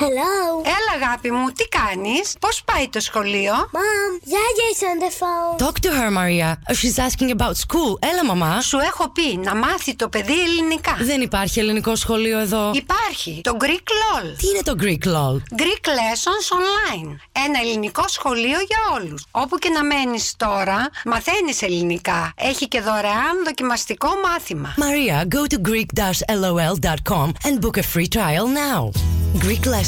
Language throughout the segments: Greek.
Hello. Έλα, αγάπη μου, τι κάνεις, πώς πάει το σχολείο; Mom, Yaya is on the phone. Talk to her, Maria. She's asking about school. Έλα, μαμά. Σου έχω πει να μάθει το παιδί ελληνικά. Δεν υπάρχει ελληνικό σχολείο εδώ. Υπάρχει το Greek LOL. Τι είναι το Greek LOL? Greek Lessons Online. Ένα ελληνικό σχολείο για όλους. Όπου και να μένεις τώρα, μαθαίνεις ελληνικά. Έχει και δωρεάν δοκιμαστικό μάθημα. Maria, go to greek-lol.com and book a free trial now. Greek Lessons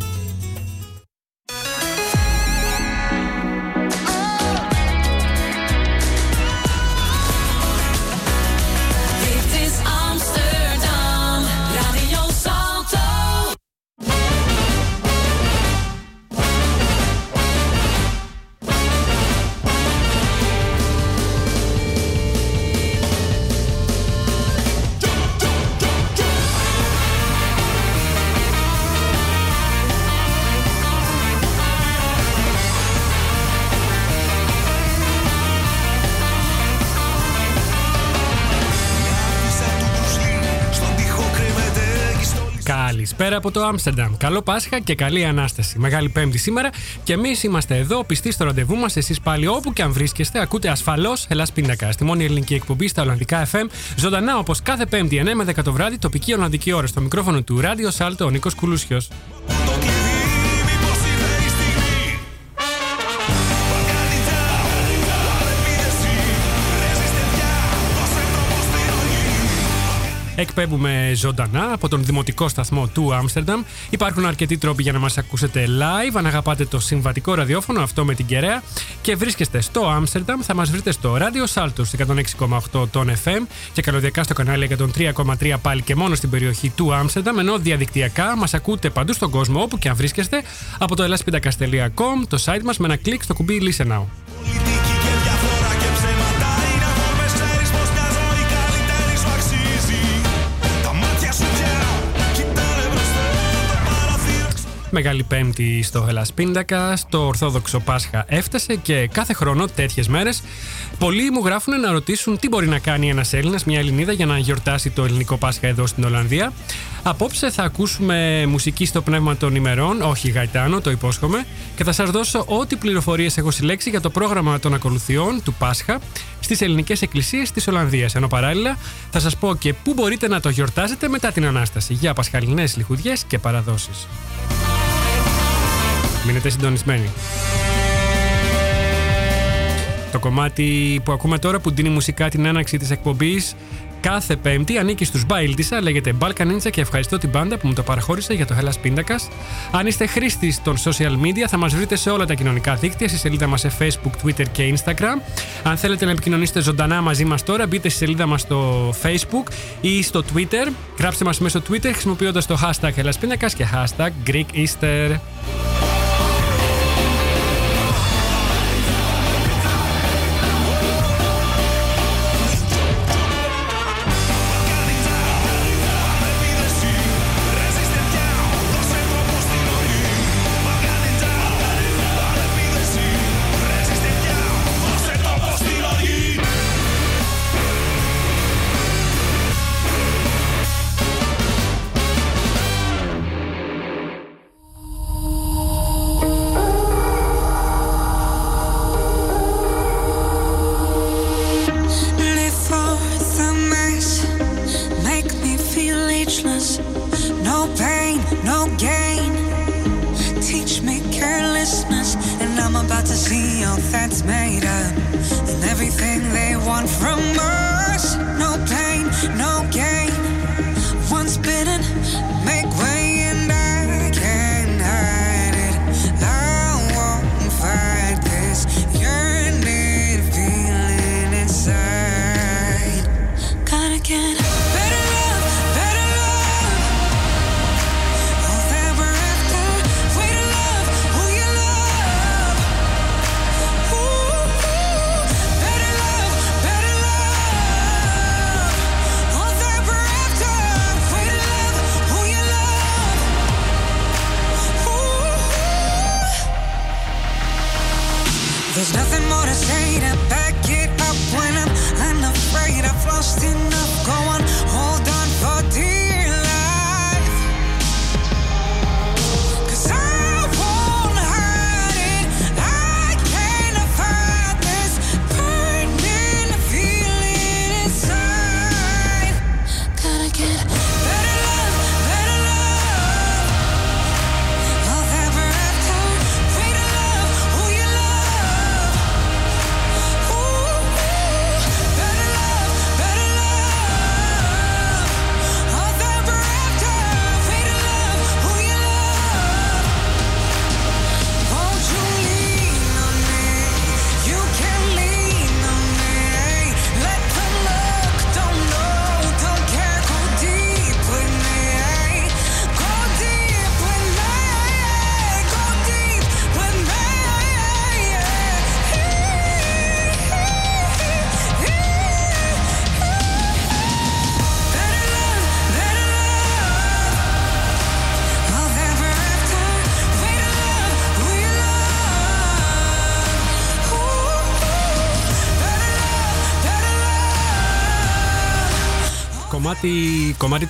Καλησπέρα από το Άμστερνταμ. Καλό Πάσχα και καλή Ανάσταση. Μεγάλη Πέμπτη σήμερα και εμείς είμαστε εδώ πιστοί στο ραντεβού μας. Εσείς πάλι όπου και αν βρίσκεστε, ακούτε ασφαλώς Ελλά Πίνακα. Στη μόνη ελληνική εκπομπή στα Ολλανδικά FM. Ζωντανά όπως κάθε Πέμπτη 9 με 10 το βράδυ, τοπική Ολλανδική ώρα. Στο μικρόφωνο του Ράδιο Σάλτο ο Νίκος Κουλούσιος. Εκπέμπουμε ζωντανά από τον δημοτικό σταθμό του Άμστερνταμ. Υπάρχουν αρκετοί τρόποι για να μας ακούσετε live. Αν αγαπάτε το συμβατικό ραδιόφωνο, αυτό με την κεραία, και βρίσκεστε στο Άμστερνταμ, θα μας βρείτε στο Radio Salto 106,8 των FM και καλωδιακά στο κανάλι 103,3 πάλι και μόνο στην περιοχή του Άμστερνταμ. Ενώ διαδικτυακά μας ακούτε παντού στον κόσμο, όπου και αν βρίσκεστε, από το elaspindacas.com, το site μας με ένα κλικ στο κουμπί Listen Now. Μεγάλη Πέμπτη στο Hellas Πίντακα, το Ορθόδοξο Πάσχα έφτασε και κάθε χρόνο τέτοιες μέρες πολλοί μου γράφουν να ρωτήσουν τι μπορεί να κάνει ένας Έλληνας, μια Ελληνίδα, για να γιορτάσει το ελληνικό Πάσχα εδώ στην Ολλανδία. Απόψε θα ακούσουμε μουσική στο πνεύμα των ημερών, όχι Γαϊτάνο, το υπόσχομαι, και θα σας δώσω ό,τι πληροφορίες έχω συλλέξει για το πρόγραμμα των ακολουθιών του Πάσχα στις ελληνικές εκκλησίες της Ολλανδίας. Ενώ παράλληλα θα σας πω και πού μπορείτε να το γιορτάζετε μετά την ανάσταση για πασχαλινές λιχουδιές και παραδόσεις. Μείνετε συντονισμένοι. Το κομμάτι που ακούμε τώρα που δίνει μουσικά την έναρξη της εκπομπής κάθε Πέμπτη ανήκει στους Μπάιλτισα, λέγεται Balkan Ninja και ευχαριστώ την μπάντα που μου το παραχώρησε για το Hellas Pindakaas. Αν είστε χρήστης των social media θα μας βρείτε σε όλα τα κοινωνικά δίκτυα, στη σελίδα μας σε Facebook, Twitter και Instagram. Αν θέλετε να επικοινωνήσετε ζωντανά μαζί μας τώρα, μπείτε στη σελίδα μας στο Facebook ή στο Twitter. Γράψτε μας μέσω Twitter χρησιμοποιώντας το hashtag Hellas Pindakaas και hashtag Greek Easter.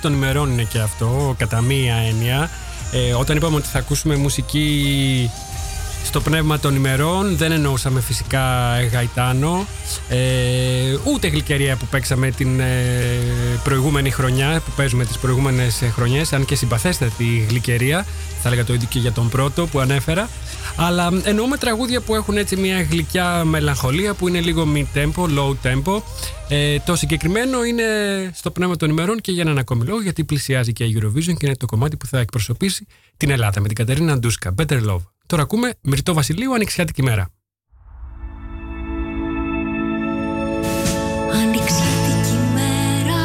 Των ημερών είναι και αυτό, κατά μία έννοια. Ε, όταν είπαμε ότι θα ακούσουμε μουσική στο πνεύμα των ημερών, δεν εννοούσαμε φυσικά Γαϊτάνο, ε, ούτε γλυκερία που παίξαμε την ε, προηγούμενη χρονιά, που παίζουμε τις προηγούμενες ε, χρονιές, αν και συμπαθέστατη γλυκερία, θα έλεγα το ίδιο και για τον πρώτο που ανέφερα. Αλλά εννοούμε τραγούδια που έχουν έτσι μια γλυκιά μελαγχολία που είναι λίγο mid-tempo, low tempo. Ε, το συγκεκριμένο είναι στο πνεύμα των ημερών και για έναν ακόμη λόγο, γιατί πλησιάζει και η Eurovision και είναι το κομμάτι που θα εκπροσωπήσει την Ελλάδα με την Κατερίνα Ντούσκα. Better Love. Τώρα ακούμε Μυρτό Βασιλείου, Ανοιξιάτικη μέρα. Ανοιξιάτικη μέρα,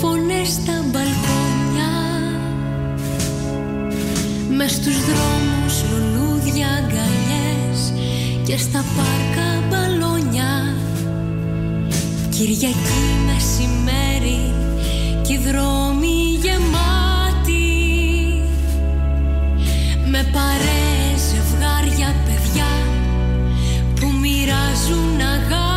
φωνές στα μπαλκόνια. Μες στους δρόμους λουλούδια αγκαλιές Και στα πάρκα μπαλόνια. Κυριακή μεσημέρι κι οι δρόμοι γεμάτοι Με παρέες ζευγάρια παιδιά που μοιράζουν αγάπη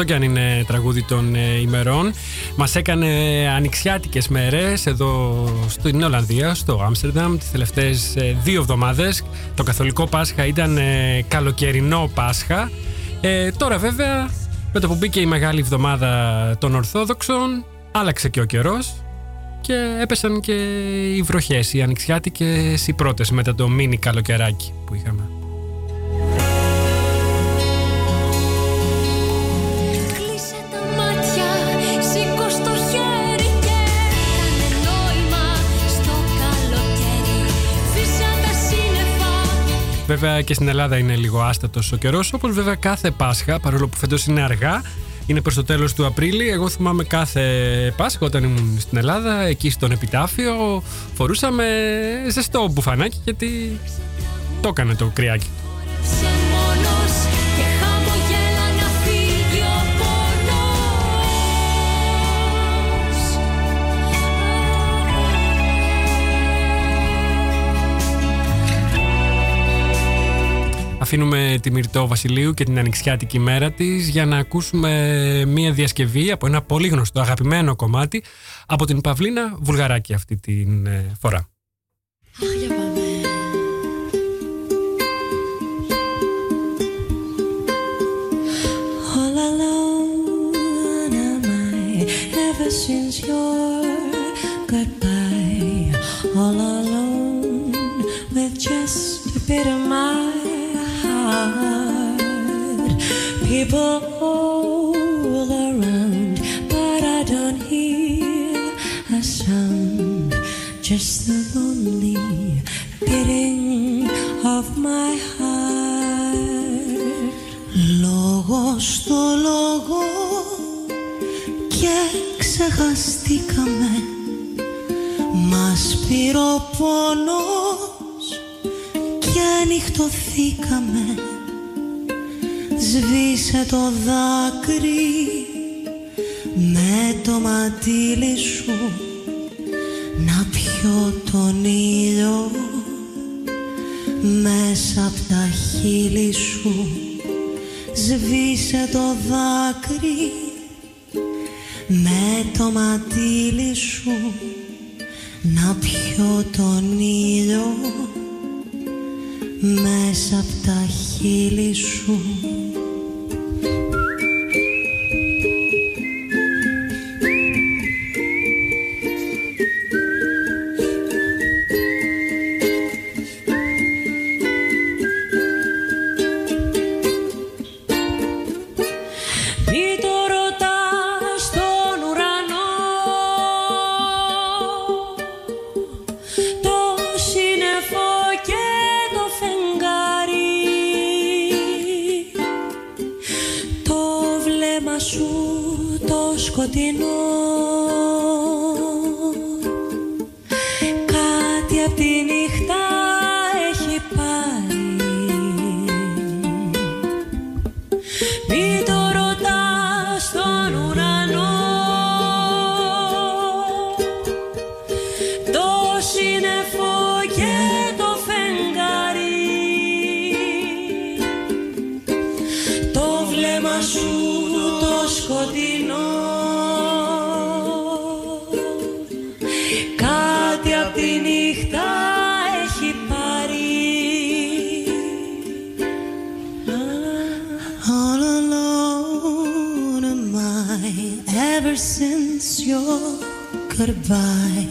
Αυτό κι αν είναι τραγούδι των ε, ημερών. Μας έκανε ανοιξιάτικες μέρες εδώ στην Ολλανδία, στο Άμστερνταμ, τις τελευταίες ε, δύο εβδομάδες. Το καθολικό Πάσχα ήταν ε, καλοκαιρινό Πάσχα. Ε, τώρα βέβαια, με το που μπήκε η μεγάλη εβδομάδα των Ορθόδοξων, άλλαξε και ο καιρός και έπεσαν και οι βροχές, οι ανοιξιάτικες οι πρώτες μετά το μίνι καλοκαιράκι που είχαμε. Βέβαια και στην Ελλάδα είναι λίγο άστατος ο καιρός, όπως βέβαια κάθε Πάσχα, παρόλο που φέτος είναι αργά, Είναι προς το τέλος του Απρίλη. Εγώ θυμάμαι κάθε Πάσχα όταν ήμουν στην Ελλάδα, εκεί στον επιτάφιο, φορούσαμε ζεστό μπουφανάκι γιατί το έκανε το κρυάκι. Αφήνουμε τη Μυρτώ Βασιλείου και την ανοιξιάτικη μέρα της για να ακούσουμε μία διασκευή από ένα πολύ γνωστό αγαπημένο κομμάτι από την Παυλίνα Βουλγαράκη αυτή την ε, φορά. All alone am I ever since your goodbye. All alone with just a bit of my People all around, but I don't hear a sound. Just the lonely beating of my heart. Λόγο στο λόγο και ξεχαστήκαμε Μας πήρε ο πόνος και ανοιχτωθήκαμε Σβήσε το δάκρυ με το ματήλι σου. Να πιω τον ήλιο μέσα απ' τα χείλη σου. Σβήσε το δάκρυ με το ματήλι σου. Να πιω τον ήλιο μέσα απ' τα χείλη σου το σκοτεινό Bye.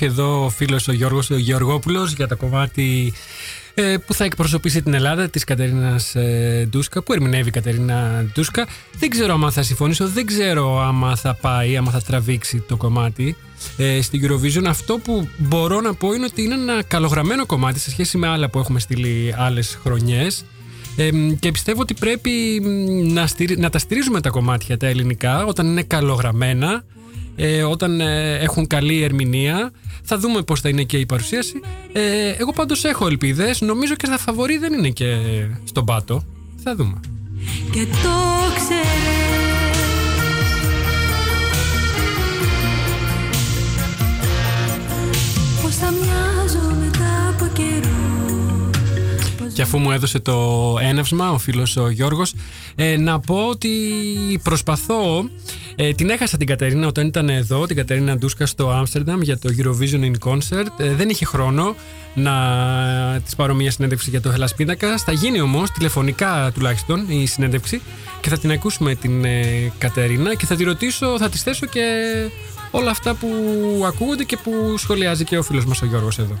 Γράφει εδώ ο φίλος ο Γιώργος ο Γεωργόπουλος για το κομμάτι ε, που θα εκπροσωπήσει την Ελλάδα της Κατερίνας ε, Ντούσκα, που ερμηνεύει η Κατερίνα Ντούσκα. Δεν ξέρω άμα θα συμφωνήσω, δεν ξέρω άμα θα πάει, άμα θα τραβήξει το κομμάτι ε, στην Eurovision. Αυτό που μπορώ να πω είναι ότι είναι ένα καλογραμμένο κομμάτι σε σχέση με άλλα που έχουμε στείλει άλλες χρονιές. Ε, και πιστεύω ότι πρέπει μ, να, στηρι- να τα στηρίζουμε τα κομμάτια τα ελληνικά όταν είναι καλογραμμένα, ε, όταν ε, έχουν καλή ερμηνεία. Θα δούμε πώς θα είναι και η παρουσίαση. Ε, εγώ πάντως έχω ελπίδες. Νομίζω και στα φαβορή δεν είναι και στον πάτο. Θα δούμε. και το ξέρεις Πως θα μοιάζω μετά από καιρό Πως Και αφού μου έδωσε το έναυσμα ο φίλος ο Γιώργος ε, να πω ότι προσπαθώ Ε, την έχασα την Κατερίνα όταν ήταν εδώ, την Κατερίνα Ντούσκα στο Άμστερνταμ για το Eurovision in Concert. Ε, δεν είχε χρόνο να της πάρω μια συνέντευξη για το Hellas Πίνακα. Θα γίνει όμως τηλεφωνικά τουλάχιστον η συνέντευξη και θα την ακούσουμε την ε, Κατερίνα και θα τη ρωτήσω, θα της θέσω και όλα αυτά που ακούγονται και που σχολιάζει και ο φίλος μας ο Γιώργος εδώ.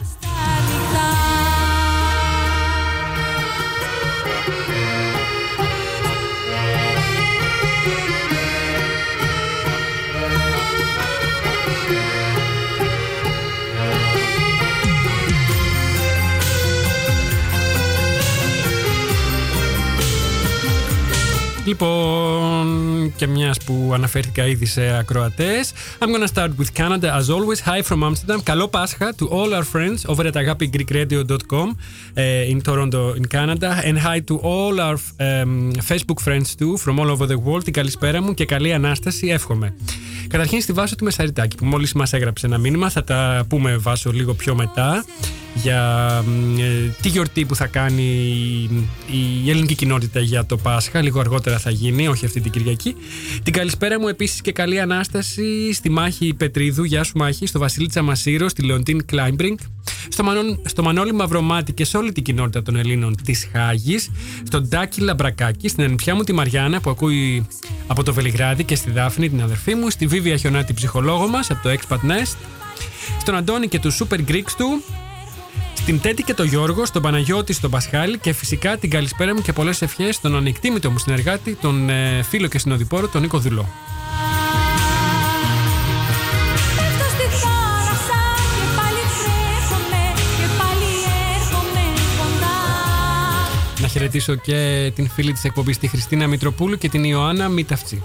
Λοιπόν, και μιας που αναφέρθηκα ήδη σε ακροατές, I'm gonna start with Canada as always. Hi from Amsterdam. Καλό Πάσχα to all our friends over at agapigreekradio.com uh, in Toronto, in Canada. And hi to all our um, Facebook friends too from all over the world. Την καλησπέρα μου και καλή ανάσταση, εύχομαι. Καταρχήν στη Βάσο του Μεσαριτάκη που μόλις μας έγραψε ένα μήνυμα, θα τα πούμε Βάσο λίγο πιο μετά για ε, τη γιορτή που θα κάνει η ελληνική κοινότητα για το Πάσχα. Λίγο αργότερα θα γίνει, όχι αυτή την Κυριακή. Την καλησπέρα μου επίσης και καλή Ανάσταση στη Μάχη Πετρίδου. Γεια σου Μάχη, στο Βασίλη Τσαμασίρο, στη Λεοντίν Κλάιμπρινγκ, στο, Μανώ, στο Μανώλη Μαυρομάτη και σε όλη την κοινότητα των Ελλήνων της Χάγης, στον Τάκη Λαμπρακάκη, στην ενπιά μου τη Μαριάννα που ακούει από το Βελιγράδι και στη Δάφνη την αδερφή μου, στη Βίβια Χιονάτη ψυχολόγο μας από το Expat Nest, στον Αντώνη και τους Super Greeks του, την Τέτη και τον Γιώργο, στον Παναγιώτη, στον Πασχάλη και φυσικά την καλησπέρα μου και πολλές ευχές στον ανεκτήμητο μου συνεργάτη, τον ε, φίλο και συνοδοιπόρο, τον Νίκο Δουλό. Πέφτω στη θάλασσα και πάλι τρέχομαι και πάλι έρχομαι κοντά. Να χαιρετήσω και την φίλη της εκπομπής, τη Χριστίνα Μητροπούλου και την Ιωάννα Μηταυτσή.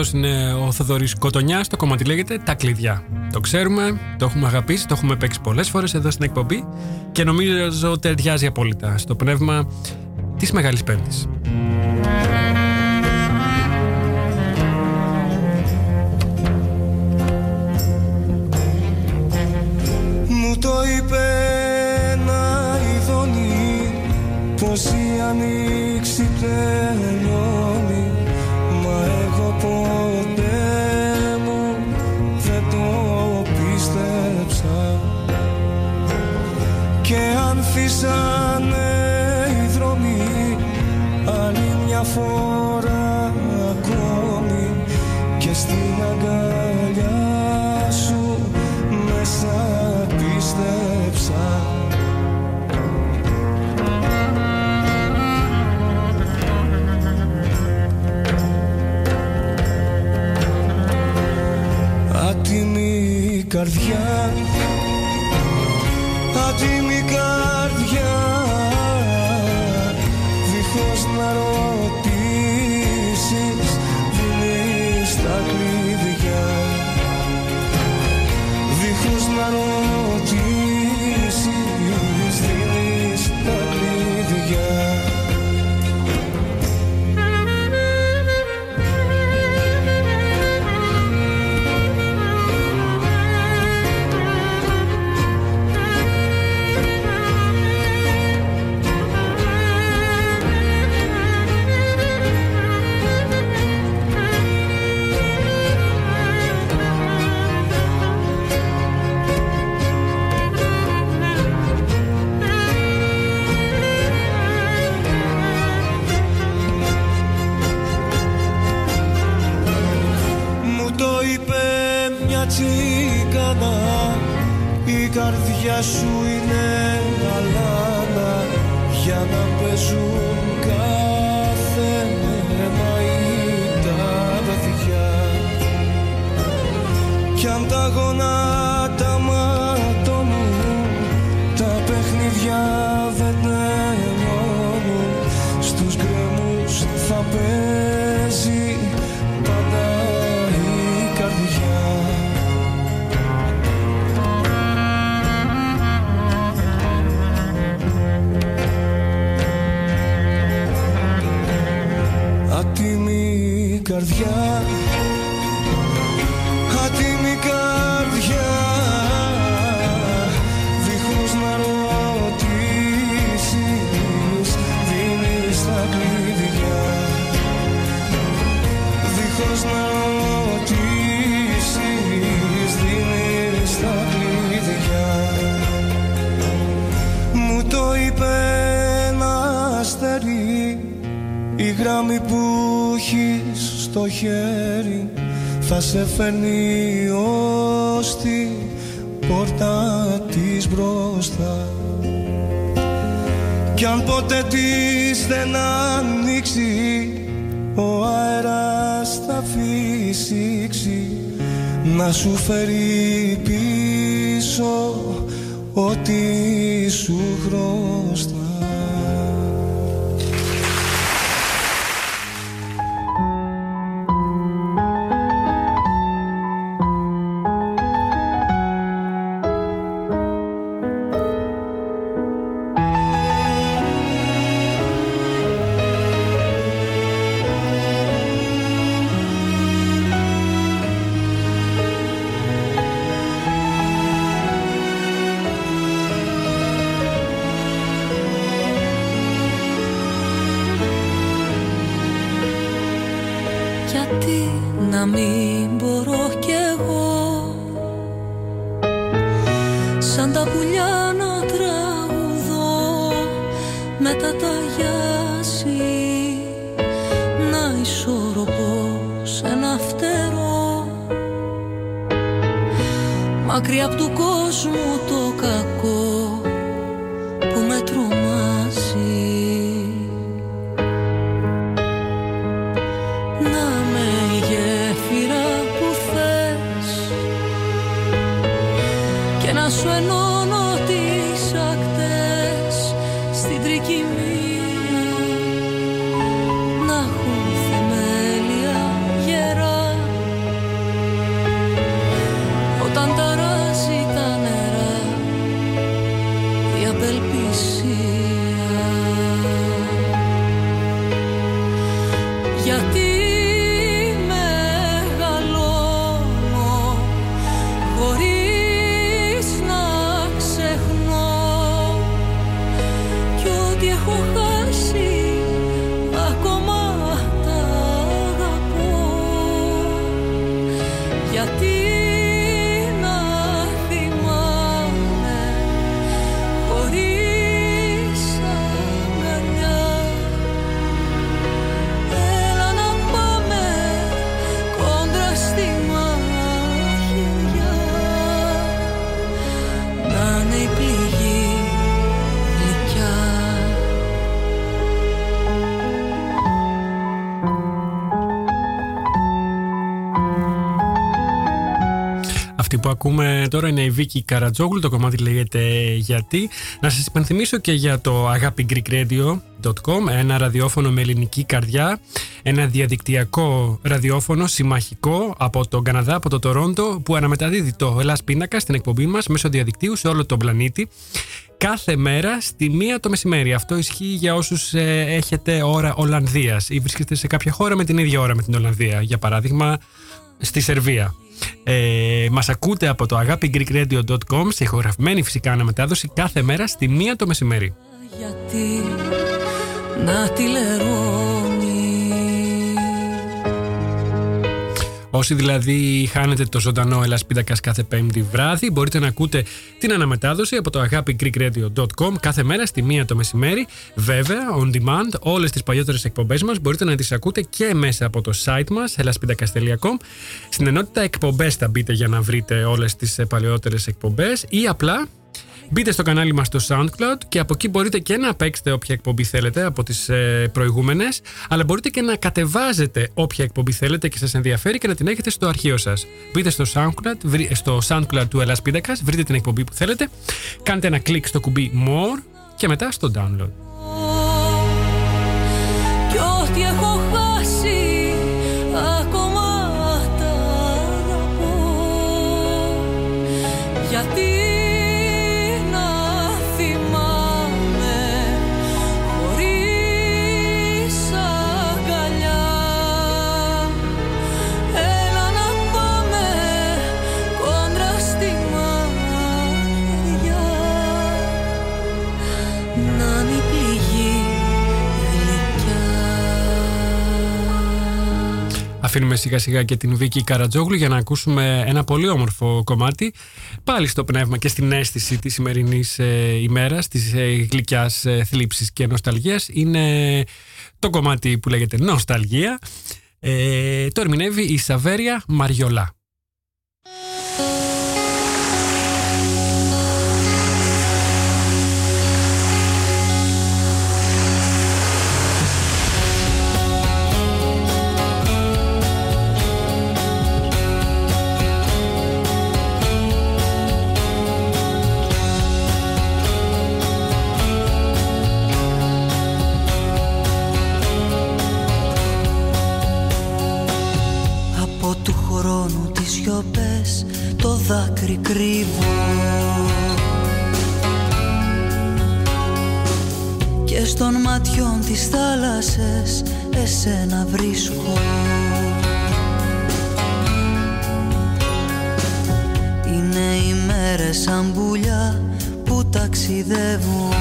Αυτός είναι ο Θοδωρής Κοτονιάς. Το κομμάτι λέγεται Τα κλειδιά. Το ξέρουμε, το έχουμε αγαπήσει, το έχουμε παίξει πολλές φορές εδώ στην εκπομπή και νομίζω ταιριάζει απόλυτα στο πνεύμα της Μεγάλης Πέμπτης. Μου το είπε ένα ειδονή πως η ανοίξη τελειώνει αν φύσανε οι δρόμοι άλλη μια φορά ακόμη. Και στην αγκαλιά σου μέσα πίστεψα. Άτιμη καρδιά θα σε φέρνει ως τη πόρτα της μπροστά. Κι αν ποτέ της δεν ανοίξει ο αέρας θα φυσήξει. Να σου φέρει πίσω ό,τι σου χρωστά γιατί μεγαλώνω ακούμε τώρα είναι η Βίκη Καρατζόγλου. Το κομμάτι λέγεται Γιατί. Να σας υπενθυμίσω και για το agapigreekradio.com, ένα ραδιόφωνο με ελληνική καρδιά. Ένα διαδικτυακό ραδιόφωνο συμμαχικό από τον Καναδά, από το Τορόντο, που αναμεταδίδει το Ελλάς Πίνακα στην εκπομπή μας μέσω διαδικτύου σε όλο τον πλανήτη. Κάθε μέρα στη μία το μεσημέρι. Αυτό ισχύει για όσους ε, έχετε ώρα Ολλανδίας ή βρίσκεστε σε κάποια χώρα με την ίδια ώρα με την Ολλανδία. Για παράδειγμα, στη Σερβία. Ε, μας ακούτε από το agapigreekradio.com σε ηχογραφημένη φυσικά αναμετάδοση κάθε μέρα στη μία το μεσημέρι. γιατί να τη λερώνει Όσοι δηλαδή χάνετε το ζωντανό Ελλάς Πίντακας κάθε πέμπτη βράδυ, μπορείτε να ακούτε την αναμετάδοση από το agapigreekradio.com κάθε μέρα στη μία το μεσημέρι. Βέβαια, on demand, όλες τις παλιότερες εκπομπές μας μπορείτε να τις ακούτε και μέσα από το site μας, ellaspindakas.com. Στην ενότητα εκπομπές θα μπείτε για να βρείτε όλες τις ε, παλαιότερες εκπομπές ή απλά Μπείτε στο κανάλι μας στο SoundCloud και από εκεί μπορείτε και να παίξετε όποια εκπομπή θέλετε από τις ε, προηγούμενες αλλά μπορείτε και να κατεβάζετε όποια εκπομπή θέλετε και σας ενδιαφέρει και να την έχετε στο αρχείο σας. Μπείτε στο SoundCloud, βρει- στο SoundCloud του Ελλάς Πίντακας, βρείτε την εκπομπή που θέλετε, κάντε ένα κλικ στο κουμπί More και μετά στο Download. Κι ό,τι έχω Αφήνουμε σιγά σιγά και την Βίκη Καρατζόγλου για να ακούσουμε ένα πολύ όμορφο κομμάτι. Πάλι στο πνεύμα και στην αίσθηση της σημερινής ε, ημέρας της ε, γλυκιάς ε, θλίψης και νοσταλγίας. Είναι το κομμάτι που λέγεται Νοσταλγία ε, το ερμηνεύει η Σαβέρια Μαριολά δάκρυ κρύβω. Και στον ματιών τις θάλασσες εσένα βρίσκω. Είναι οι μέρες σαν πουλιά που ταξιδεύουν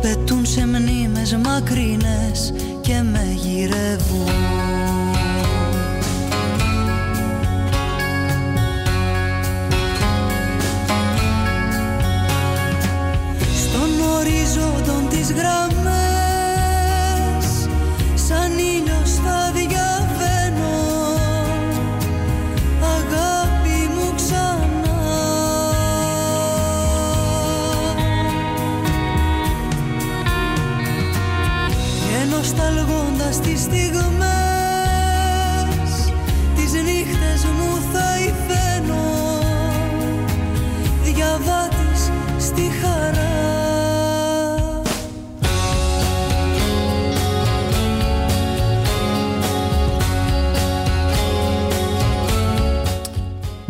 Πετούν σε μνήμες μακρινές και με γυρεύουν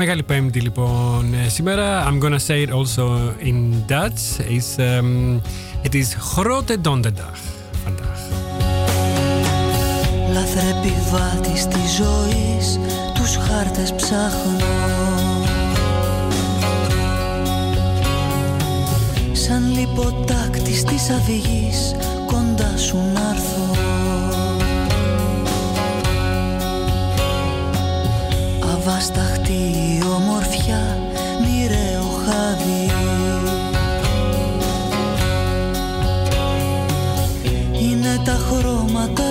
Μεγάλη Πέμπτη λοιπόν ε, σήμερα. I'm gonna say it also in Dutch. It's, um, it is Grote Donderdag vandaag. Λαθρεπιβάτης της ζωής Τους χάρτες ψάχνω Σαν λιποτάκτης της αυγής Κοντά σου να έρθω Αβάσταχτη η ομορφιά Μοιραίο χάδι. Είναι τα χρώματα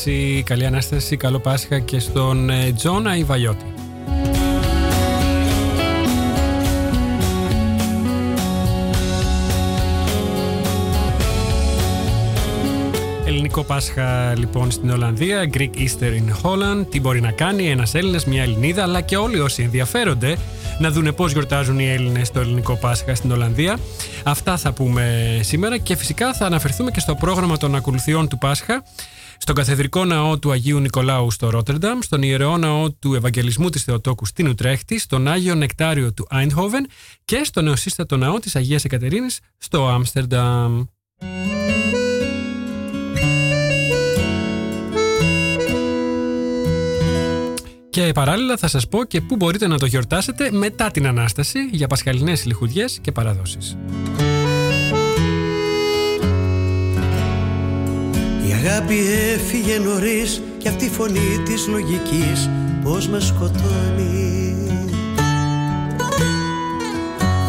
Ανάσταση, καλή Ανάσταση, καλό Πάσχα και στον ε, Τζόνα Ιβαλιώτη. Ελληνικό Πάσχα λοιπόν στην Ολλανδία, Greek Easter in Holland. Τι μπορεί να κάνει ένας Έλληνας, μια Ελληνίδα, αλλά και όλοι όσοι ενδιαφέρονται να δούνε πώς γιορτάζουν οι Έλληνες το ελληνικό Πάσχα στην Ολλανδία. Αυτά θα πούμε σήμερα και φυσικά θα αναφερθούμε και στο πρόγραμμα των ακολουθιών του Πάσχα στον Καθεδρικό Ναό του Αγίου Νικολάου στο Ρότερνταμ, στον Ιερεό Ναό του Ευαγγελισμού της Θεοτόκου στην Ουτρέχτη, στον Άγιο Νεκτάριο του Άιντχόβεν και στο νεοσύστατο Ναό της Αγίας Εκατερίνης στο Άμστερνταμ. Και παράλληλα θα σας πω και πού μπορείτε να το γιορτάσετε μετά την Ανάσταση για πασχαλινές λιχουδιές και παραδόσεις. Αγάπη έφυγε νωρίς και αυτή η φωνή της λογικής πως με σκοτώνει.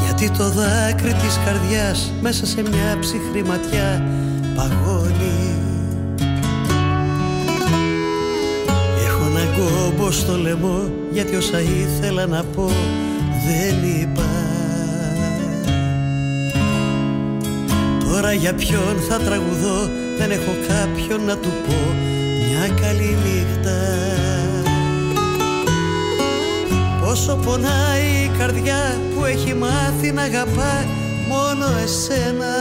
Γιατί το δάκρυ της καρδιάς μέσα σε μια ψυχρή ματιά παγώνει. Έχω ένα κόμπο στο λαιμό γιατί όσα ήθελα να πω δεν είπα. Τώρα για ποιον θα τραγουδώ Δεν έχω κάποιον να του πω Μια καλή νύχτα. Πόσο πονάει η καρδιά που έχει μάθει να αγαπά μόνο εσένα.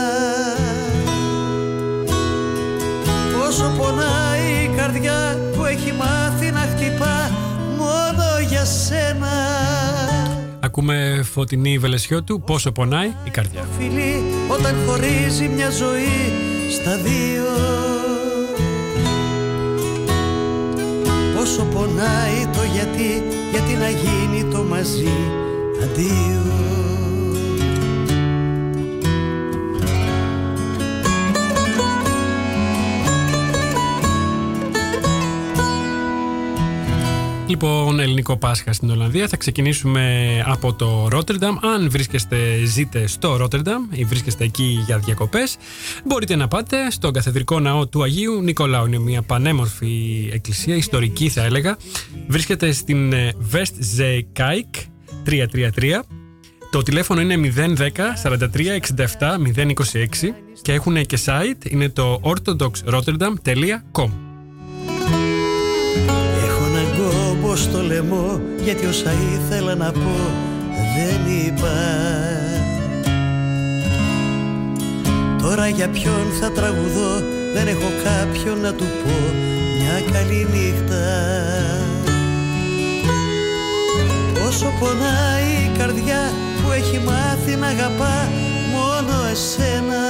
Πόσο πονάει η καρδιά που έχει μάθει να χτυπά μόνο για σένα. Ακούμε φωτεινή Βελεσιώτου, πόσο πονάει η καρδιά. φιλί όταν χωρίζει μια ζωή στα δύο. Πόσο πονάει το γιατί, γιατί να γίνει το μαζί αντίο Λοιπόν, ελληνικό Πάσχα στην Ολλανδία. Θα ξεκινήσουμε από το Ρότερνταμ. Αν βρίσκεστε, ζείτε στο Ρότερνταμ ή βρίσκεστε εκεί για διακοπές, μπορείτε να πάτε στον καθεδρικό ναό του Αγίου Νικολάου. Είναι μια πανέμορφη εκκλησία, ιστορική θα έλεγα. Βρίσκεται στην ε, Westzeekijk 333. Το τηλέφωνο είναι 010 43 67 026 και έχουν και site, είναι το orthodoxrotterdam.com. στο λαιμό γιατί όσα ήθελα να πω δεν είπα. Τώρα για ποιον θα τραγουδώ δεν έχω κάποιον να του πω μια καλή νύχτα. Πόσο πονάει η καρδιά που έχει μάθει να αγαπά μόνο εσένα.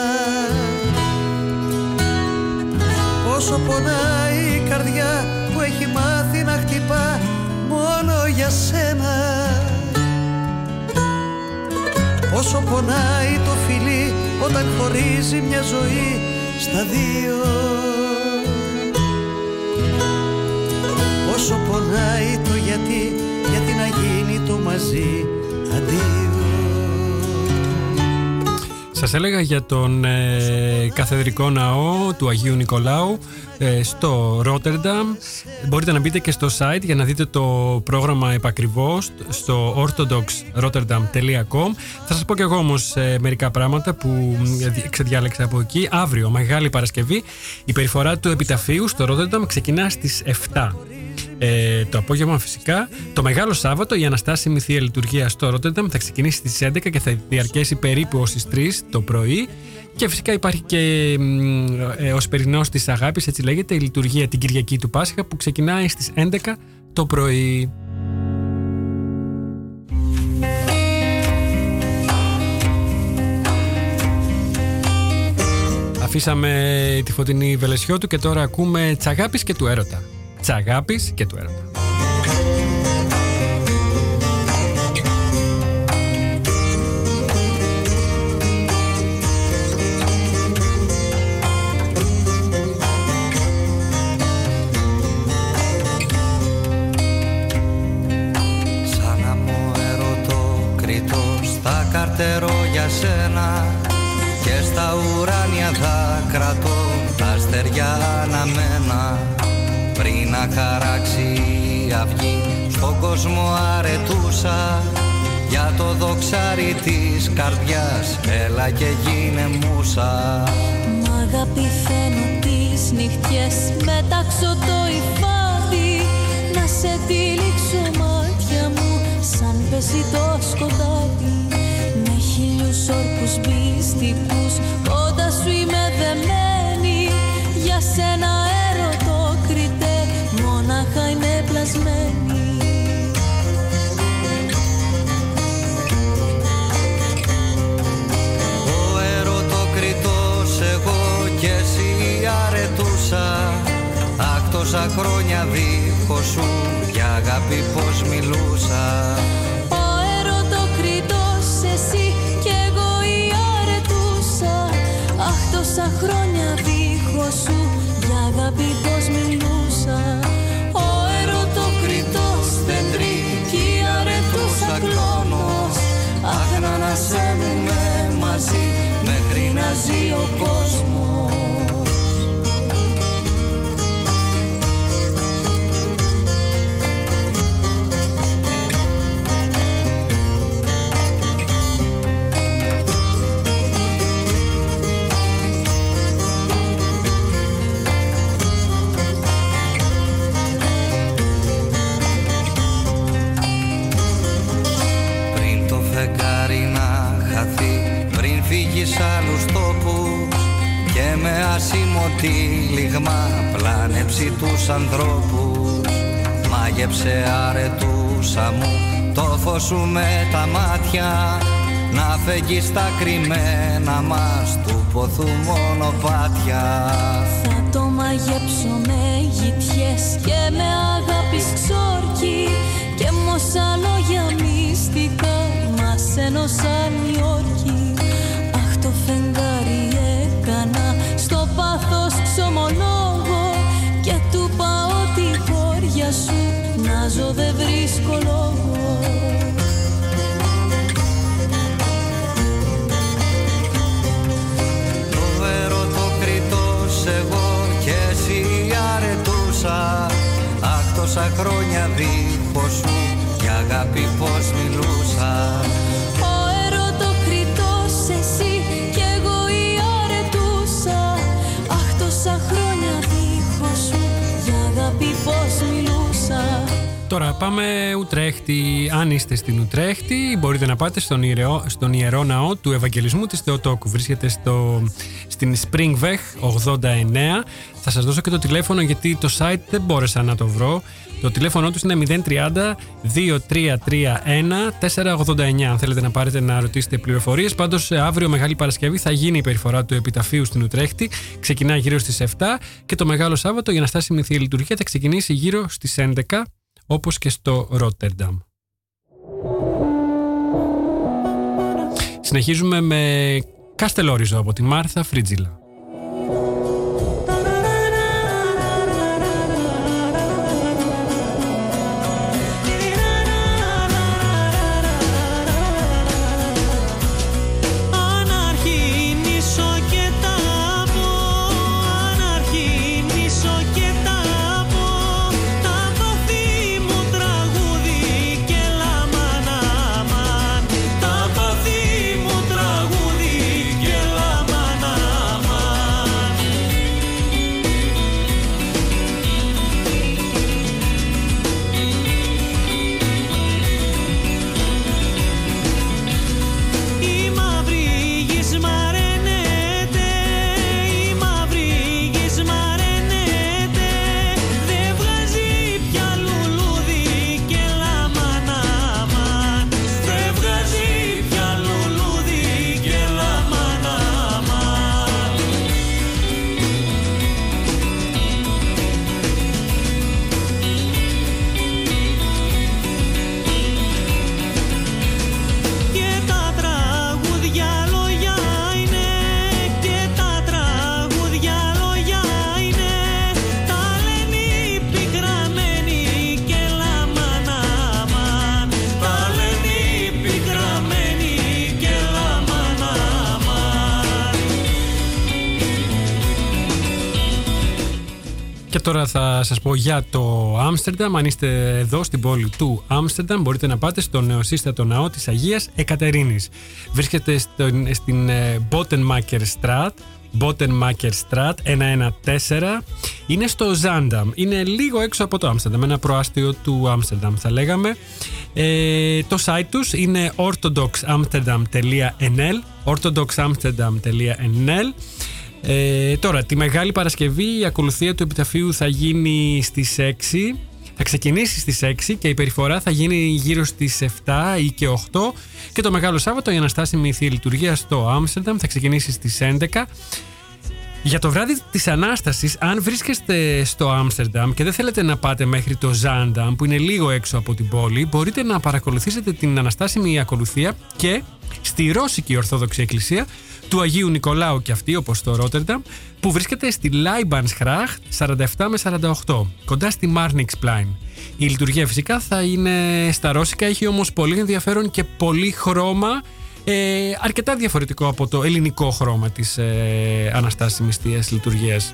Πόσο πονάει η καρδιά για σένα. Πόσο πονάει το φιλί όταν χωρίζει μια ζωή στα δύο. Πόσο πονάει το γιατί, γιατί να γίνει το μαζί αντίο. Σας έλεγα για τον ε, καθεδρικό ναό του Αγίου Νικολάου ε, στο Ρότερνταμ. Μπορείτε να μπείτε και στο site για να δείτε το πρόγραμμα επακριβώς στο orthodoxrotterdam.com Θα σας πω και εγώ όμως ε, μερικά πράγματα που ε, ξεδιάλεξα από εκεί. Αύριο, Μεγάλη Παρασκευή, η περιφορά του επιταφείου στο Ρότερνταμ ξεκινά στις 7. Ε, το απόγευμα φυσικά. Το Μεγάλο Σάββατο η Αναστάσιμη Θεία Λειτουργία στο Ρότερνταμ θα ξεκινήσει στις 11 και θα διαρκέσει περίπου ως τις 3 το πρωί. Και φυσικά υπάρχει και ε, ως περινός της αγάπης, έτσι λέγεται, η λειτουργία την Κυριακή του Πάσχα που ξεκινάει στις 11 το πρωί. Αφήσαμε τη φωτεινή Βελεσιώτου και τώρα ακούμε τσαγάπης και του έρωτα. Τσαγάπης και του έρωτα. Το δοξάρι της καρδιάς. Έλα και γίνε μουσα. Μα Αγάπη φαίνω τις νυχτιές. Μετάξω το υφάδι. Να σε τυλίξω μάτια μου Σαν πέσει το σκοτάδι. Με χίλιους όρκους μυστικούς Κοντά σου είμαι δεμένη. Για σένα σου για αγάπη πως μιλούσα. Ο ερωτοκριτός εσύ κι εγώ η αρετούσα Αχ τόσα χρόνια δίχως σου για αγάπη τύλιγμα Πλάνεψει τους ανθρώπους. Μάγεψε αρετούσα μου Το φως σου με τα μάτια. Να φεγγείς στα κρυμμένα μας Του ποθού μονοπάτια Θα το μαγέψω με γητιές και με αγάπης ξόρκι και μόσα λόγια μυστικά μας ένωσαν οι όρκοι. Αχ το φεγγάρι έκανα στο πάθος ξομολόγο και του πάω τη χώρια σου να ζω δεν βρίσκω λόγο. Το ερωτοκριτός εγώ και εσύ αρετούσα. Αχ τόσα χρόνια δίχως σου για αγάπη πως μιλούσα Τώρα πάμε Ουτρέχτη. Αν είστε στην Ουτρέχτη, μπορείτε να πάτε στον ιερό, στον ιερό ναό του Ευαγγελισμού της Θεοτόκου. Βρίσκεται στο, στην Springweg 89. Θα σας δώσω και το τηλέφωνο γιατί το site δεν μπόρεσα να το βρω. Το τηλέφωνο τους είναι 030 2331 489. Αν θέλετε να πάρετε να ρωτήσετε πληροφορίες. Πάντως αύριο Μεγάλη Παρασκευή θα γίνει η περιφορά του Επιταφείου στην Ουτρέχτη. Ξεκινά γύρω στις 7 και το Μεγάλο Σάββατο για να στάσει η Θεία Λειτουργία θα ξεκινήσει γύρω στις 11 όπως και στο Ρότερνταμ. Συνεχίζουμε με Καστελόριζο από τη Μάρθα Φρίτζιλα. Θα σας πω για το Άμστερνταμ. Αν είστε εδώ στην πόλη του Άμστερνταμ, μπορείτε να πάτε στο νεοσύστατο ναό της Αγίας Εκατερίνης. Βρίσκεται στον- στην ε, Bottenmaker Straat Bottenmaker Strat 114. Είναι στο Zandam. Είναι λίγο έξω από το Άμστερνταμ. Ένα προάστιο του Άμστερνταμ θα λέγαμε. Ε, το site τους είναι orthodoxamsterdam.nl orthodoxamsterdam.nl ε, τώρα, τη Μεγάλη Παρασκευή η ακολουθία του επιταφείου θα γίνει στις 6. Θα ξεκινήσει στις 6 και η περιφορά θα γίνει γύρω στις 7 ή και 8 και το Μεγάλο Σάββατο η Αναστάσιμη Θεία Λειτουργία στο Άμστερνταμ θα ξεκινήσει στις 11. Για το βράδυ της Ανάστασης, αν βρίσκεστε στο Άμστερνταμ και δεν θέλετε να πάτε μέχρι το Ζάνταμ που είναι λίγο έξω από την πόλη, μπορείτε να παρακολουθήσετε την Αναστάσιμη Ακολουθία και στη Ρώσικη Ορθόδοξη Εκκλησία του Αγίου Νικολάου και αυτή όπως το Ρότερνταμ που βρίσκεται στη Λάιμπανσχράχ 47 με 48 κοντά στη Μάρνιξπλάιν. Η λειτουργία φυσικά θα είναι στα ρώσικα, έχει όμως πολύ ενδιαφέρον και πολύ χρώμα ε, αρκετά διαφορετικό από το ελληνικό χρώμα της ε, Αναστάσιμης Θείας Λειτουργίας.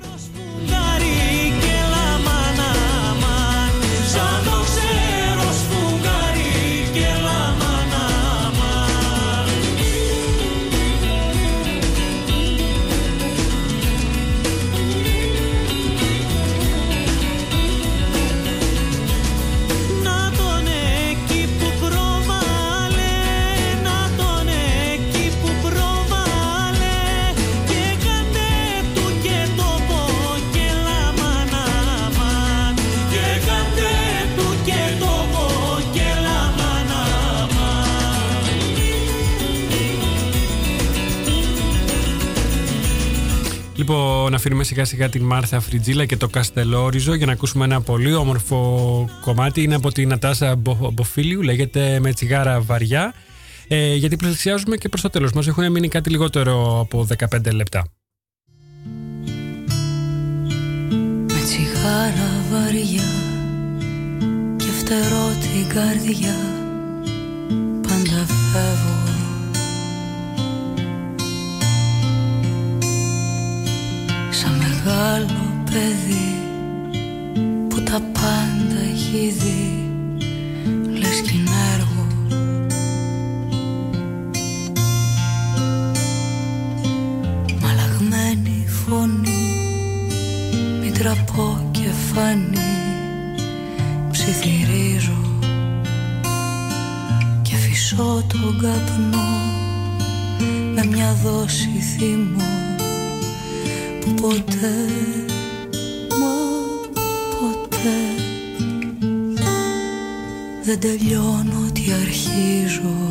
Αφήνουμε σιγά σιγά την Μάρθα Φριτζίλα και το Καστελόριζο για να ακούσουμε ένα πολύ όμορφο κομμάτι. Είναι από την Νατάσα Μπο- Μποφίλιου, λέγεται με τσιγάρα βαριά. Ε, γιατί πλησιάζουμε και προς το τέλος μας. Έχουν μείνει κάτι λιγότερο από 15 λεπτά. Με τσιγάρα βαριά και φτερώ την καρδιά μεγάλο παιδί που τα πάντα έχει δει λες κι είναι έργο. Μαλαγμένη φωνή μην τραπώ και φανεί Ψιθυρίζω Και φυσώ τον καπνό Με μια δόση θυμό Που ποτέ Μα ποτέ. Δεν τελειώνω τι αρχίζω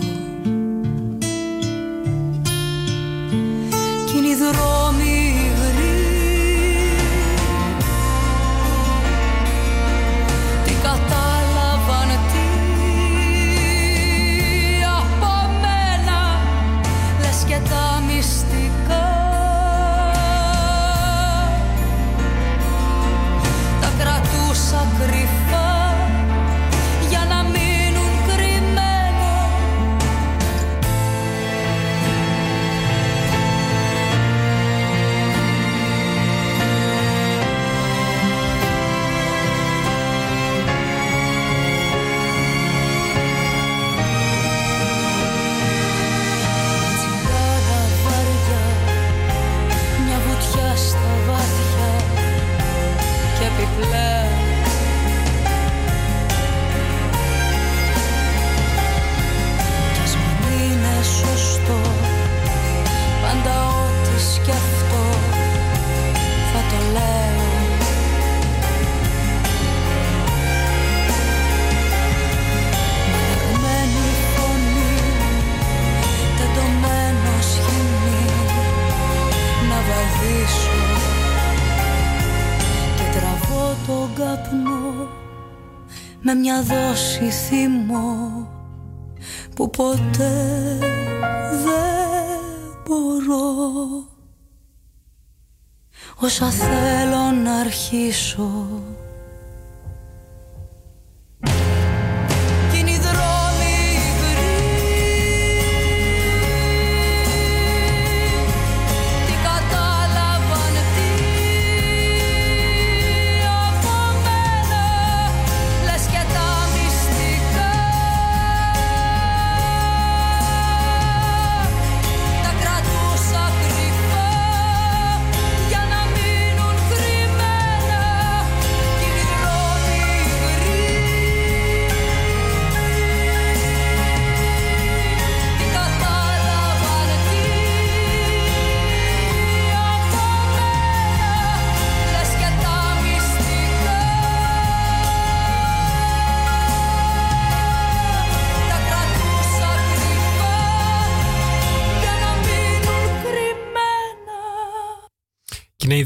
όσα θέλω να αρχίσω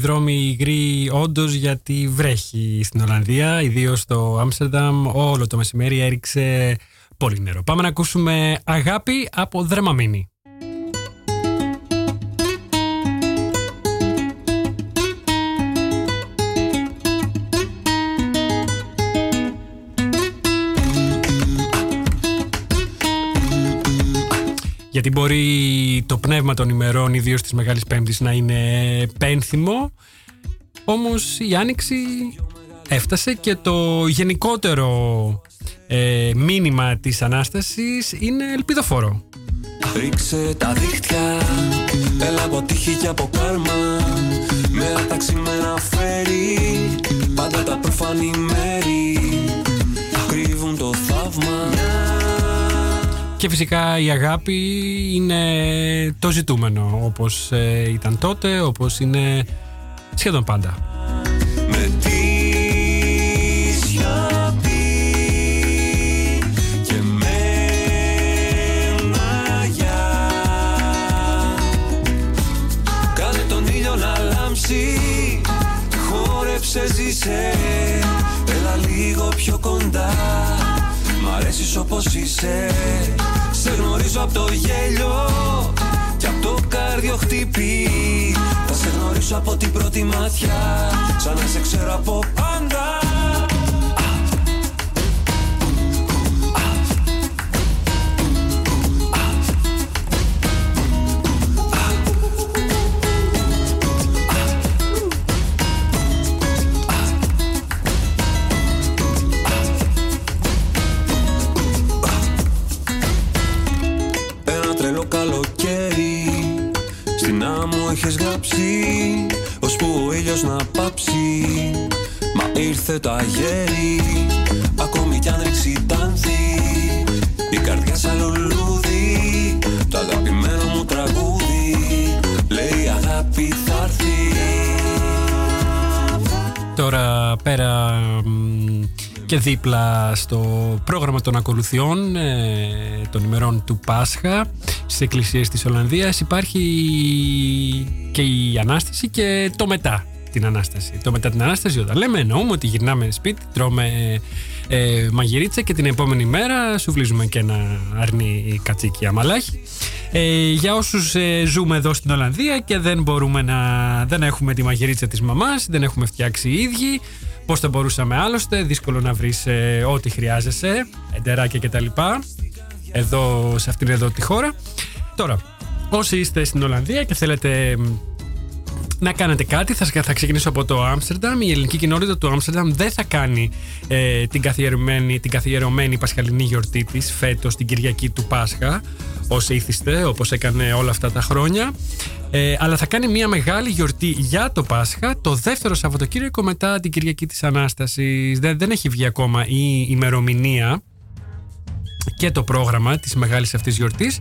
δρόμοι υγροί όντως γιατί βρέχει στην Ολλανδία, ιδίως στο Άμστερνταμ. Όλο το μεσημέρι έριξε πολύ νερό. Πάμε να ακούσουμε αγάπη από Δρεμαμίνη. Γιατί μπορεί το πνεύμα των ημερών, ιδίως της Μεγάλης Πέμπτης, να είναι πένθυμο. Όμως η άνοιξη έφτασε και το γενικότερο ε, μήνυμα της Ανάστασης είναι ελπιδοφόρο. Ρίξε τα δίχτυα Έλα από τύχη και από κάρμα Μέρα τα ξημέρα φέρει Πάντα τα προφανή Και φυσικά η αγάπη είναι το ζητούμενο όπως ε, ήταν τότε, όπως είναι σχεδόν πάντα. Με τη σιωπή Και με μαγιά Κάνε τον ήλιο να λάμψει Χόρεψε ζήσε. Έλα λίγο πιο κοντά. Μ' αρέσεις όπως είσαι. Σε γνωρίζω από το γέλιο Και από το κάρδιο χτυπεί Θα σε γνωρίσω από την πρώτη ματιά. Σαν να σε ξέρω από πάντα Μα ήρθε το αγέρι Ακόμη κι αν ρίξει τάνθη Η καρδιά σαν λουλούδι Το αγαπημένο μου τραγούδι Λέει αγάπη θα έρθει Τώρα πέρα μ, και δίπλα στο πρόγραμμα των ακολουθιών ε, των ημερών του Πάσχα στις εκκλησίες της Ολλανδίας υπάρχει και η Ανάσταση και το μετά την Ανάσταση. Το μετά την Ανάσταση όταν λέμε εννοούμε ότι γυρνάμε σπίτι, τρώμε ε, μαγειρίτσα και την επόμενη μέρα σου βλύζουμε και ένα αρνί κατσίκι αμαλάχι. Ε, για όσους ε, ζούμε εδώ στην Ολλανδία και δεν μπορούμε να δεν έχουμε τη μαγειρίτσα της μαμάς, δεν έχουμε φτιάξει οι ίδιοι, πώς θα μπορούσαμε άλλωστε, δύσκολο να βρεις ε, ό,τι χρειάζεσαι, εντεράκια κτλ. Εδώ, σε αυτήν εδώ τη χώρα. Τώρα, όσοι είστε στην Ολλανδία και θέλετε μ, να κάνετε κάτι. Θα, θα ξεκινήσω από το Άμστερνταμ. Η ελληνική κοινότητα του Άμστερνταμ δεν θα κάνει ε, την, καθιερωμένη, την καθιερωμένη πασχαλινή γιορτή της φέτος την Κυριακή του Πάσχα, ως ήθιστε, όπως έκανε όλα αυτά τα χρόνια. Ε, αλλά θα κάνει μια μεγάλη γιορτή για το Πάσχα το δεύτερο Σαββατοκύριακο μετά την Κυριακή της Ανάστασης. Δεν, δεν έχει βγει ακόμα η ημερομηνία και το πρόγραμμα της μεγάλης αυτής γιορτής.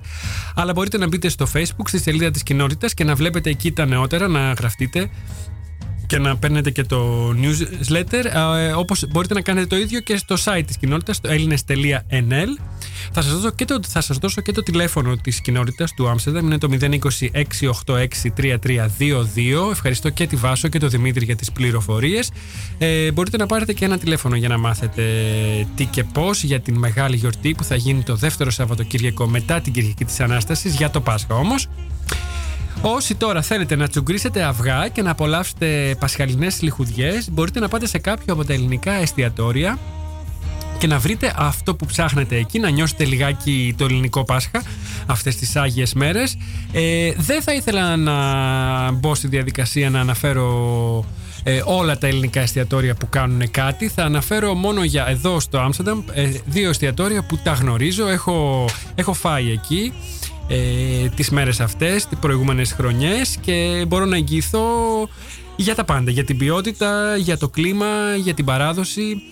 Αλλά μπορείτε να μπείτε στο facebook στη σελίδα της κοινότητας και να βλέπετε εκεί τα νεότερα να γραφτείτε και να παίρνετε και το newsletter. Ε, όπως μπορείτε να κάνετε το ίδιο και στο site της κοινότητας στο ελληνες.nl θα σας, δώσω και το, θα σας δώσω και το τηλέφωνο της κοινότητας του Άμστερνταμ. Είναι το 026-86-3322 ευχαριστώ και τη Βάσο και το Δημήτρη για τις πληροφορίες. Ε, μπορείτε να πάρετε και ένα τηλέφωνο για να μάθετε τι και πώς για την μεγάλη γιορτή που θα γίνει το δεύτερο Σαββατοκύριακο μετά την Κυριακή της Ανάστασης για το Πάσχα όμως. Όσοι τώρα θέλετε να τσουγκρίσετε αυγά και να απολαύσετε πασχαλινές λιχουδιές μπορείτε να πάτε σε κάποιο από τα ελληνικά εστιατόρια και να βρείτε αυτό που ψάχνετε εκεί, να νιώσετε λιγάκι το ελληνικό Πάσχα αυτές τις Άγιες μέρες. Ε, δεν θα ήθελα να μπω στη διαδικασία να αναφέρω ε, όλα τα ελληνικά εστιατόρια που κάνουν κάτι. Θα αναφέρω μόνο για εδώ στο Άμστερνταμ ε, δύο εστιατόρια που τα γνωρίζω. Έχω, έχω φάει εκεί ε, τις μέρες αυτές, τις προηγούμενες χρονιές και μπορώ να εγγυηθώ για τα πάντα, για την ποιότητα, για το κλίμα, για την παράδοση.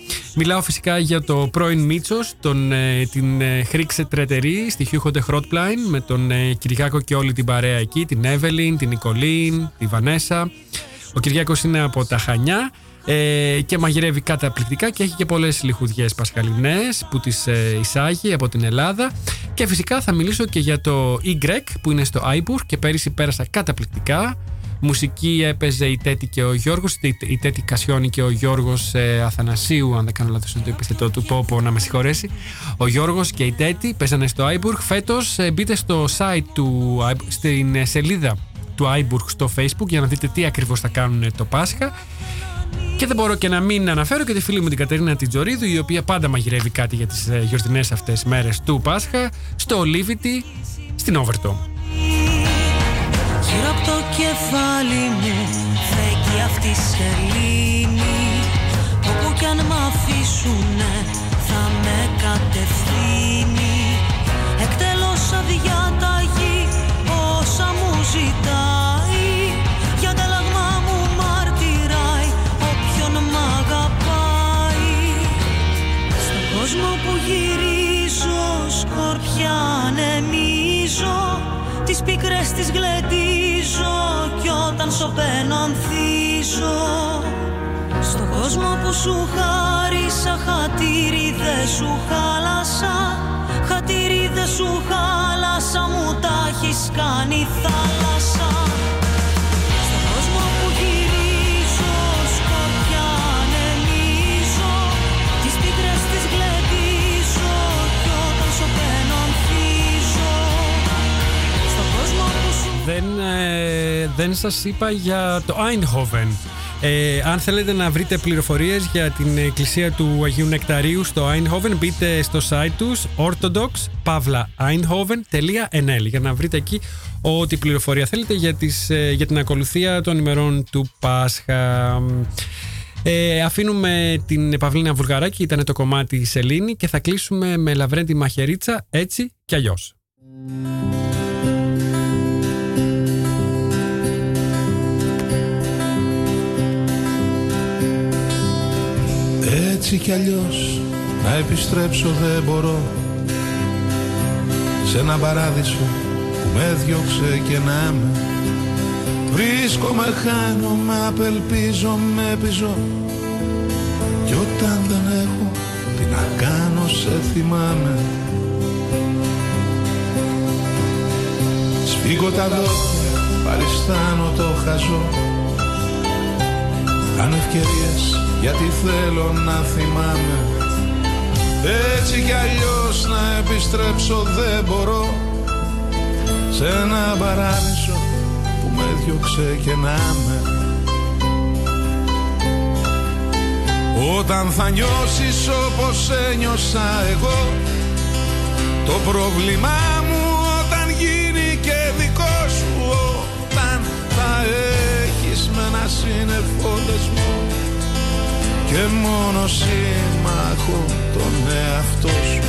Μιλάω φυσικά για το πρώην Μίτσος, τον, ε, την ε, Χρήξε Τρετερή στη Χιούχοντε Χρότπλάιν με τον ε, Κυριάκο και όλη την παρέα εκεί, την Εύελιν, την Νικολίν, τη Βανέσα. Ο Κυριάκος είναι από τα Χανιά ε, και μαγειρεύει καταπληκτικά και έχει και πολλές λιχουδιές πασχαλινές που τις ε, εισάγει από την Ελλάδα και φυσικά θα μιλήσω και για το Y που είναι στο Άιμπουργκ και πέρυσι πέρασα καταπληκτικά Μουσική έπαιζε η Τέτη και ο Γιώργος, η, η Τέτη Κασιόνη και ο Γιώργος ε, Αθανασίου, αν δεν κάνω λάθος το επιθετό του Πόπο να με συγχωρέσει. Ο Γιώργος και η Τέτη παίζανε στο Άιμπουργκ. Φέτος ε, μπείτε στο site του, Άιμπ- στην ε, σελίδα του Άιμπουργκ στο Facebook για να δείτε τι ακριβώς θα κάνουν το Πάσχα. Και δεν μπορώ και να μην αναφέρω και τη φίλη μου την Κατερίνα Τιτζορίδου, η οποία πάντα μαγειρεύει κάτι για τις ε, γιορτινές αυτές μέρες του Πάσχα, στο Olivity στην Overton. Γύρω από το κεφάλι μου φέγγει αυτή η σελήνη. Όπου κι αν μ' αφήσουνε θα με κατευθύνει. Εκτελώς σαν διάταγη όσα μου ζητάει. Για ανταλλαγμά μου μαρτυράει όποιον μ' αγαπάει. Στον κόσμο που γυρίζω σκορπιά ανεμίζω Τις πίκρες τις γλεντίζω κι όταν σωπαίνω ανθίζω. Στον κόσμο που σου χάρισα χατήρι δεν σου χάλασα. Χατήρι δεν σου χάλασα μου τα έχεις κάνει θάλασσα δεν σας είπα για το Eindhoven. Ε, αν θέλετε να βρείτε πληροφορίες για την εκκλησία του Αγίου Νεκταρίου στο Eindhoven μπείτε στο site τους orthodox.eindhoven.nl για να βρείτε εκεί ό,τι πληροφορία θέλετε για, τις, ε, για την ακολουθία των ημερών του Πάσχα. Ε, αφήνουμε την Παυλίνα Βουλγαράκη, ήταν το κομμάτι η Σελήνη και θα κλείσουμε με Λαβρέντη Μαχαιρίτσα έτσι κι αλλιώς. Έτσι κι αλλιώς. Να επιστρέψω δεν μπορώ. Σε ένα παράδεισο που με διώξε και να με Βρίσκομαι, χάνομαι, απελπίζω, με πιζώ Κι όταν δεν έχω τι να κάνω σε θυμάμαι. Σφίγγω τα δόντια, παριστάνω το χαζό Κάνω ευκαιρίες γιατί θέλω να θυμάμαι. Έτσι κι αλλιώς να επιστρέψω δεν μπορώ. Σε ένα παράδεισο που με διώξε και να με Όταν θα νιώσεις όπως ένιωσα εγώ Το πρόβλημά και μόνο σύμμαχο τον εαυτό σου.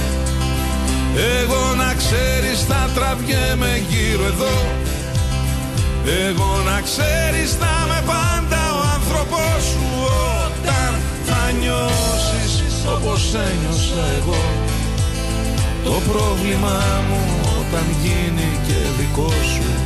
Εγώ να ξέρεις θα τραβιέμαι γύρω εδώ. Εγώ να ξέρεις θα είμαι πάντα ο άνθρωπός σου. Όταν θα νιώσεις όπως ένιωσα εγώ. Το πρόβλημά μου όταν γίνει και δικό σου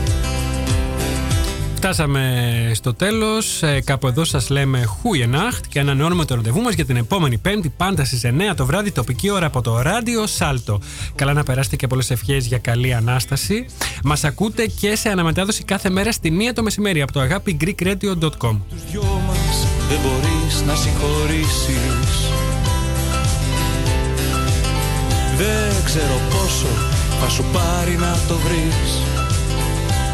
Φτάσαμε στο τέλος. Ε, κάπου εδώ σας λέμε Χούιενάχτ και ανανεώνουμε το ραντεβού μας για την επόμενη Πέμπτη, πάντα στις 9 το βράδυ, τοπική ώρα από το ράδιο Σάλτο. Καλά να περάσετε και πολλές ευχές για καλή ανάσταση. Μας ακούτε και σε αναμετάδοση κάθε μέρα στη 1 το μεσημέρι από το αγάπη greekradio.com. δυο μας δεν μπορείς να συγχωρήσεις Δεν ξέρω πόσο θα σου πάρει να το βρεις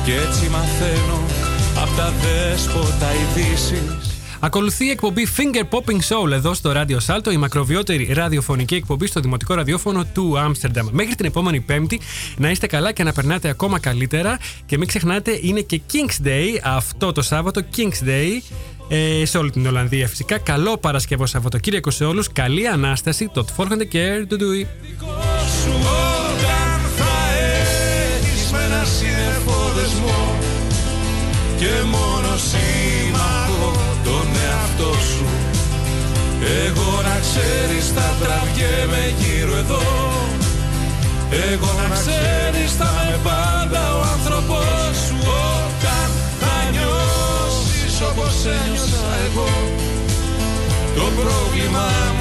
Κι έτσι μαθαίνω απ' τα δέσποτα ειδήσεις Ακολουθεί η εκπομπή Finger Popping Soul εδώ στο Radio Salto, η μακροβιότερη ραδιοφωνική εκπομπή στο δημοτικό ραδιόφωνο του Άμστερνταμ. Μέχρι την επόμενη Πέμπτη να είστε καλά και να περνάτε ακόμα καλύτερα. Και μην ξεχνάτε, είναι και King's Day αυτό το Σάββατο, King's Day. Ε, σε όλη την Ολλανδία φυσικά. Καλό Παρασκευό Σαββατοκύριακο σε όλους. Καλή Ανάσταση. Το Τφόρχονται και του και μόνο σύμμαχο τον εαυτό σου. Εγώ να ξέρεις τα τραβιέμαι γύρω εδώ. Εγώ να ξέρεις θα με πάντα ο άνθρωπος σου. Όταν θα νιώσεις όπως ένιωσα εγώ το πρόβλημά μου